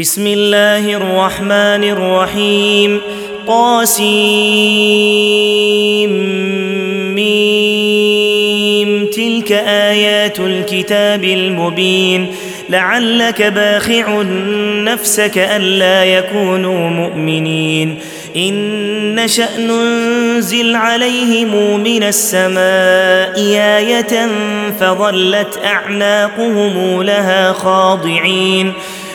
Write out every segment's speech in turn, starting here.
بسم الله الرحمن الرحيم. طاسيم تلك آيات الكتاب المبين. لعلك باخع نفسك ألا يكونوا مؤمنين. إن نشا ننزل عليهم من السماء آية فظلت أعناقهم لها خاضعين.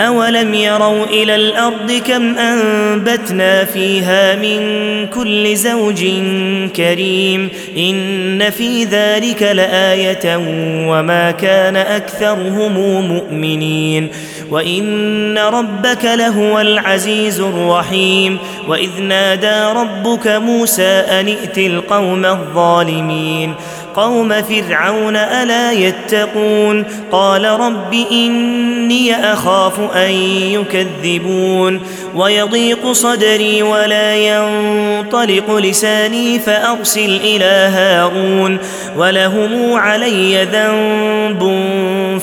اولم يروا إلى الأرض كم انبتنا فيها من كل زوج كريم ان في ذلك لايه وما كان اكثرهم مؤمنين وان ربك لهو العزيز الرحيم واذ نادى ربك موسى ان ائت القوم الظالمين قوم فرعون ألا يتقون؟ قال رب إني أخاف أن يكذبون. ويضيق صدري ولا ينطلق لساني فأرسل إلى هارون. ولهم علي ذنب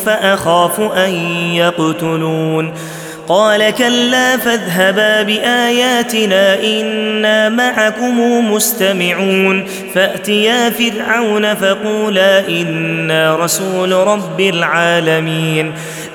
فأخاف أن يقتلون. قال كلا فاذهبا بآياتنا إنا معكم مستمعون. فأتيا فرعون فقولا إنا رسول رب العالمين.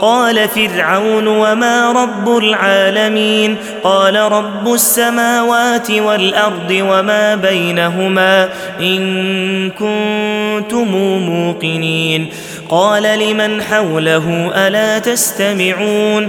قال فرعون وما رب العالمين قال رب السماوات والأرض وما بينهما إن كنتم موقنين قال لمن حوله ألا تستمعون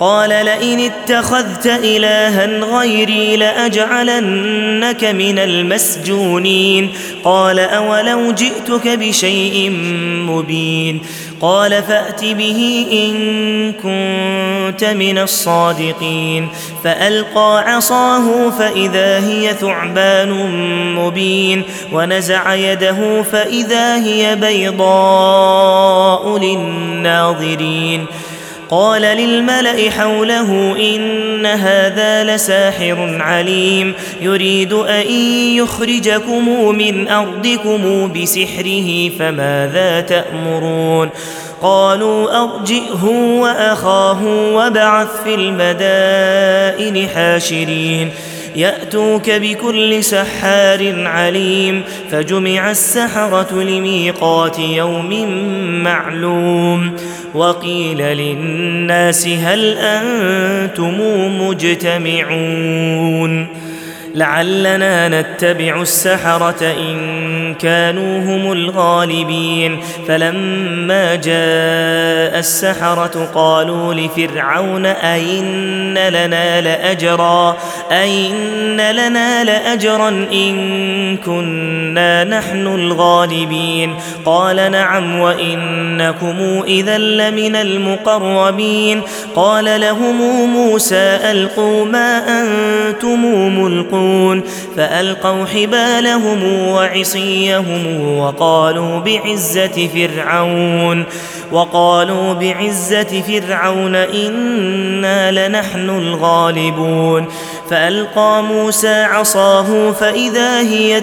قال لئن اتخذت الها غيري لأجعلنك من المسجونين. قال أولو جئتك بشيء مبين. قال فأت به إن كنت من الصادقين. فألقى عصاه فإذا هي ثعبان مبين ونزع يده فإذا هي بيضاء للناظرين. قال للملأ حوله إن هذا لساحر عليم يريد أن يخرجكم من أرضكم بسحره فماذا تأمرون قالوا أرجئه وأخاه وابعث في المدائن حاشرين يأتوك بكل سحار عليم فجمع السحرة لميقات يوم معلوم. وقيل للناس هل أنتم مجتمعون؟ لعلنا نتبع السحرة إن كانوا هم الغالبين. فلما جاء السحرة قالوا لفرعون ائن لنا لأجرا؟ ائن لنا لأجرا إن كنا نحن الغالبين؟ قال نعم وإنكم إذا لمن المقربين. قال لهم موسى ألقوا ما أنتم ملقون. يلقون فألقوا حبالهم وعصيهم وقالوا بعزة فرعون وقالوا بعزة فرعون إنا لنحن الغالبون. فألقى موسى عصاه فإذا هي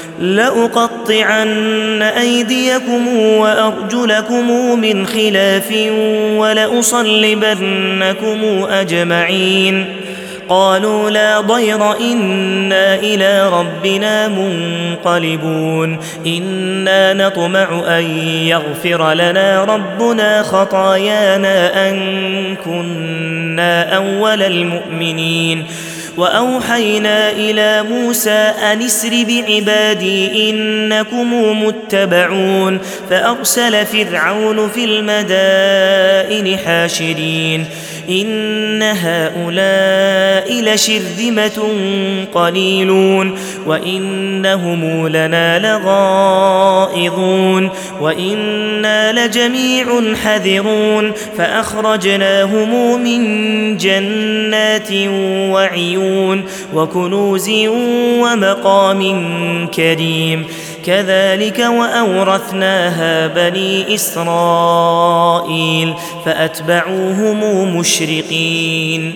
لأقطعن أيديكم وأرجلكم من خلاف ولأصلبنكم أجمعين. قالوا لا ضير إنا إلى ربنا منقلبون. إنا نطمع أن يغفر لنا ربنا خطايانا أن كنا أول المؤمنين. وأوحينا إلى موسى أن اسر بعبادي إنكم متبعون فأرسل فرعون في المدائن حاشرين. إن هؤلاء لشرذمة قليلون. وإنهم لنا لغائظون وإنا لجميع حذرون فأخرجناهم من جنات وعيون وكنوز ومقام كريم كذلك وأورثناها بني إسرائيل فأتبعوهم مشرقين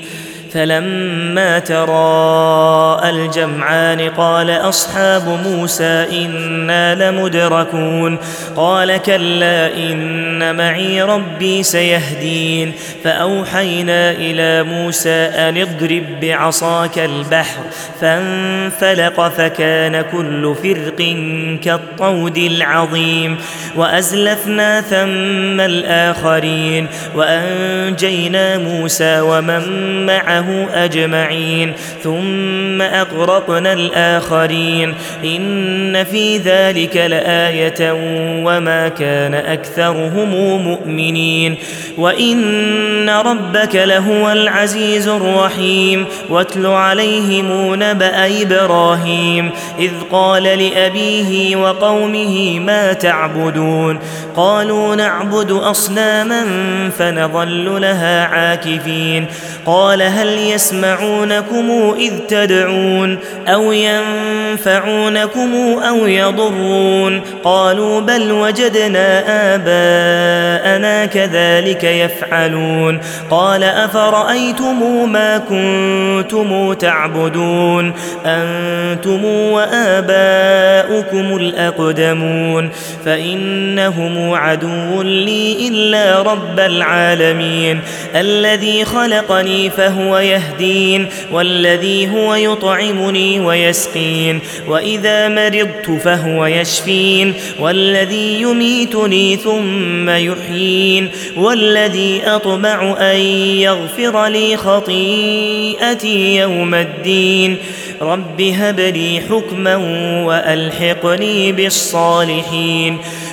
فلما تراءى الجمعان قال أصحاب موسى إنا لمدركون قال كلا إن معي ربي سيهدين فأوحينا إلى موسى أن اضرب بعصاك البحر فانفلق فكان كل فرق كالطود العظيم وأزلفنا ثم الآخرين وأنجينا موسى ومن معه معه أجمعين. ثم أغرقنا الآخرين. إن في ذلك لآية وما كان أكثرهم مؤمنين. وإن ربك لهو العزيز الرحيم. واتل عليهم نبأ إبراهيم. إذ قال لأبيه وقومه ما تعبدون؟ قالوا نعبد أصناما فنظل لها عاكفين. قال هل يسمعونكم إذ تدعون أو ينفعونكم أو يضرون قالوا بل وجدنا آباءنا كذلك يفعلون قال أفرأيتم ما كنتم تعبدون أنتم وآباؤكم الأقدمون فإنهم عدو لي إلا رب العالمين الذي خلقني فهو يهدين والذي هو يطعمني ويسقين وإذا مرضت فهو يشفين والذي يميتني ثم يحيين والذي أطمع أن يغفر لي خطيئتي يوم الدين رب هب لي حكما وألحقني بالصالحين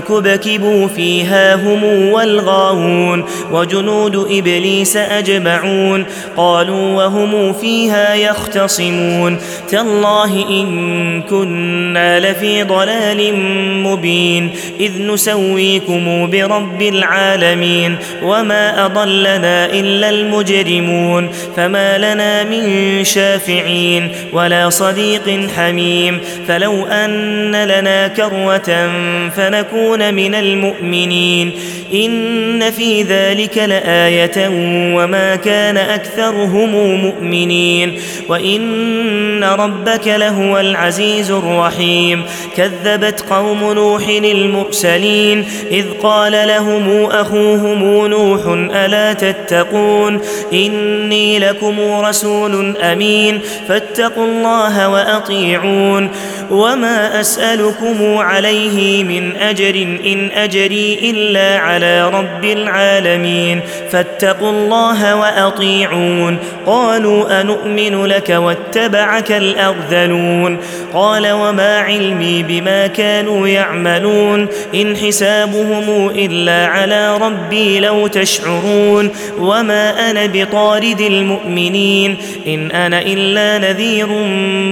فكبكبوا فيها هم والغاوون وجنود إبليس أجمعون قالوا وهم فيها يختصمون تالله إن كنا لفي ضلال مبين إذ نسويكم برب العالمين وما أضلنا إلا المجرمون فما لنا من شافعين ولا صديق حميم فلو أن لنا كروة فنكون تكون من المؤمنين ان في ذلك لايه وما كان اكثرهم مؤمنين وان ربك لهو العزيز الرحيم كذبت قوم نوح المرسلين اذ قال لهم اخوهم نوح الا تتقون اني لكم رسول امين فاتقوا الله واطيعون وما اسالكم عليه من اجر ان اجري الا على رب العالمين. فاتقوا الله وأطيعون. قالوا انومن لك واتبعك الأرذلون. قال وما علمي بما كانوا يعملون. إن حسابهم إلا على ربي لو تشعرون. وما أنا بطارد المؤمنين. إن أنا إلا نذير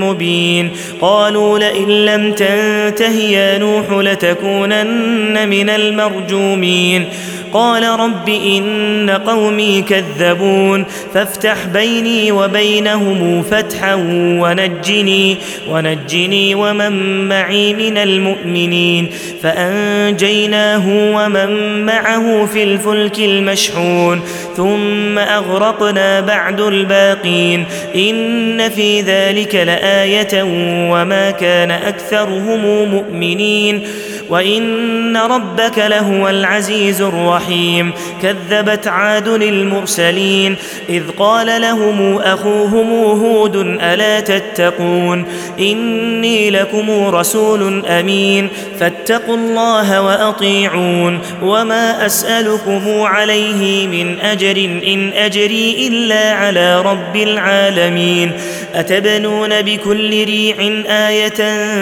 مبين. قالوا لئن لم تنته يا نوح لتكونن من المرجومين. قال رب إن قومي كذبون. فافتح بيني وبينهم فتحا ونجني ونجني ومن معي من المؤمنين. فأنجيناه ومن معه في الفلك المشحون. ثم أغرقنا بعد الباقين. إن في ذلك لآية وما كان أكثرهم مؤمنين. وان ربك لهو العزيز الرحيم كذبت عاد المرسلين اذ قال لهم اخوهم هود الا تتقون اني لكم رسول امين فاتقوا الله واطيعون وما اسالكم عليه من اجر ان اجري الا على رب العالمين اتبنون بكل ريع إيه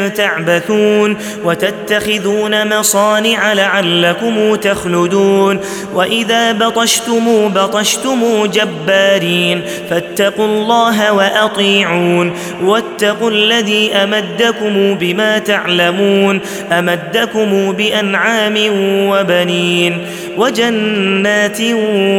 تعبثون وتتخذون مصانع لعلكم تخلدون واذا بطشتم بطشتم جبارين فاتقوا الله واطيعون واتقوا الذي امدكم بما تعلمون امدكم بانعام وبنين وجنات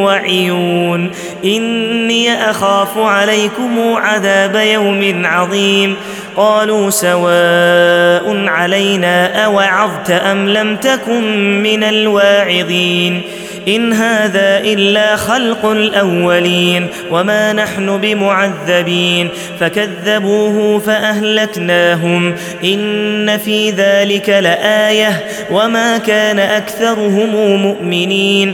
وعيون اني اخاف عليكم عذاب يوم عظيم قالوا سواء علينا أوعظت أم لم تكن من الواعظين إن هذا إلا خلق الأولين وما نحن بمعذبين فكذبوه فأهلكناهم إن في ذلك لآية وما كان أكثرهم مؤمنين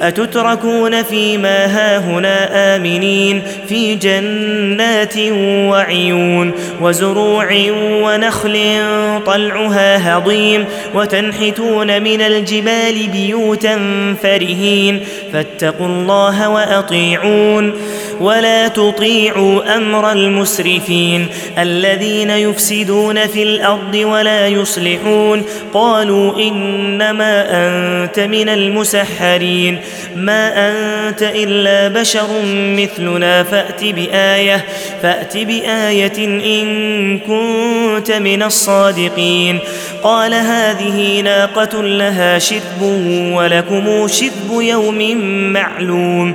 أتتركون فيما هاهنا آمنين في جنات وعيون وزروع ونخل طلعها هضيم وتنحتون من الجبال بيوتا فرهين فاتقوا الله وأطيعون ولا تطيعوا أمر المسرفين الذين يفسدون في الأرض ولا يصلحون قالوا إنما أنت من المسحرين ما أنت إلا بشر مثلنا فأت بآية فأت بآية إن كنت من الصادقين قال هذه ناقة لها شرب ولكم شرب يوم معلوم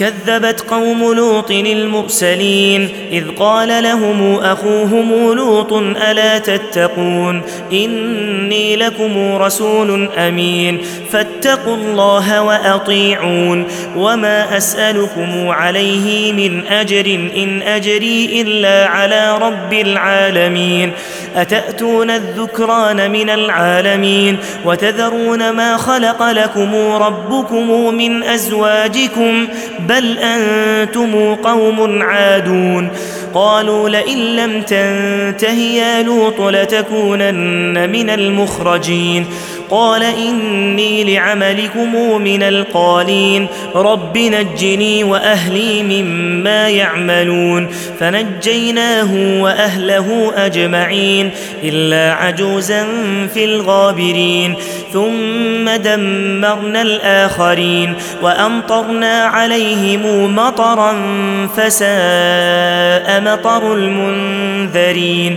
كذبت قوم لوط المرسلين إذ قال لهم أخوهم لوط ألا تتقون إني لكم رسول أمين فاتقوا الله وأطيعون وما أسألكم عليه من أجر إن أجري إلا على رب العالمين أتأتون الذكران من العالمين وتذرون ما خلق لكم ربكم من أزواجكم بل أنتم قوم عادون قالوا لئن لم تنته يا لوط لتكونن من المخرجين قال إني لعملكم من القالين رب نجني وأهلي مما يعملون فنجيناه وأهله أجمعين إلا عجوزا في الغابرين ثم دمرنا الآخرين وأمطرنا عليهم مطرا فساء مطر المنذرين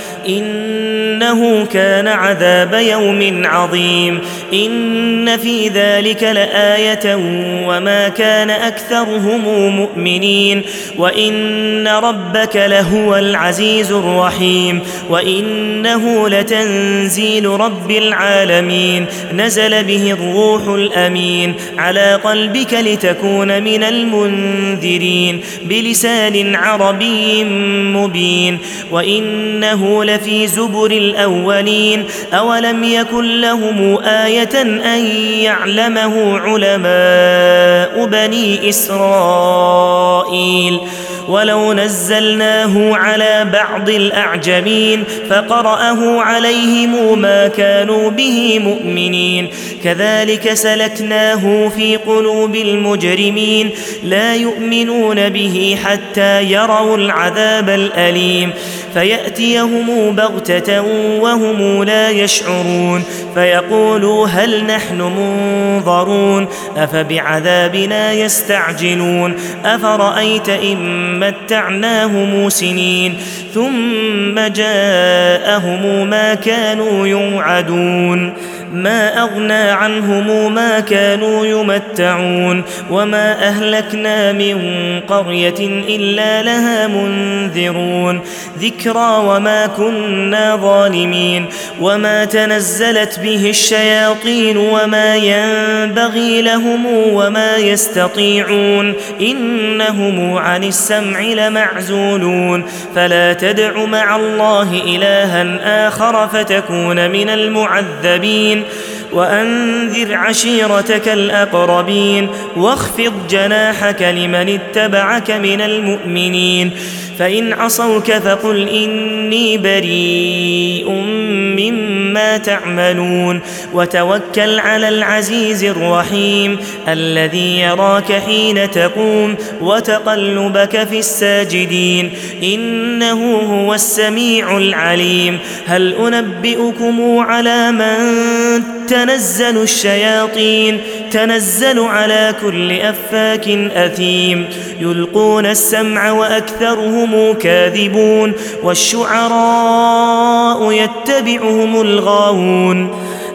إنه كان عذاب يوم عظيم. إن في ذلك لآية وما كان أكثرهم مؤمنين. وإن ربك لهو العزيز الرحيم. وإنه لتنزيل رب العالمين. نزل به الروح الأمين. على قلبك لتكون من المنذرين. بلسان عربي مبين. وإنه لفي زبر الأولين أولم يكن لهم آية أن يعلمه علماء بني إسرائيل ولو نزلناه على بعض الأعجمين فقرأه عليهم ما كانوا به مؤمنين كذلك سلكناه في قلوب المجرمين لا يؤمنون به حتى يروا العذاب الأليم فيأتيهم بغتة وهم لا يشعرون فيقولوا هل نحن منظرون؟ أفبعذابنا يستعجلون؟ أفرأيت إن متعناهم سنين ثم جاءهم ما كانوا يوعدون؟ ما أغنى عنهم ما كانوا يمتعون وما أهلكنا من قرية إلا لها منذرون ذكرى وما كنا ظالمين وما تنزلت به الشياطين وما ينبغي لهم وما يستطيعون إنهم عن السمع لمعزولون فلا تدع مع الله إلها آخر فتكون من المعذبين وأنذر عشيرتك الأقربين واخفض جناحك لمن اتبعك من المؤمنين فإن عصوك فقل إني بريء مما تعملون وتوكل على العزيز الرحيم الذي يراك حين تقوم وتقلبك في الساجدين إنه هو السميع العليم هل أنبئكم على من تنزل الشياطين تنزل على كل أفاك أثيم. يلقون السمع وأكثرهم كاذبون والشعراء يتبعهم الغاوون.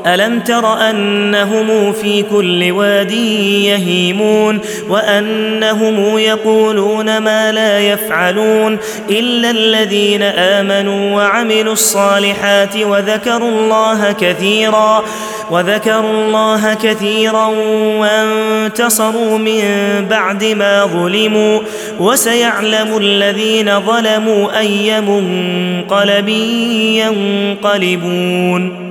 ألم تر أنهم في كل واد يهيمون وأنهم يقولون ما لا يفعلون إلا الذين آمنوا وعملوا الصالحات وذكروا الله كثيرا وذكروا الله كثيرا وانتصروا من بعد ما ظلموا وسيعلم الذين ظلموا أي منقلب ينقلبون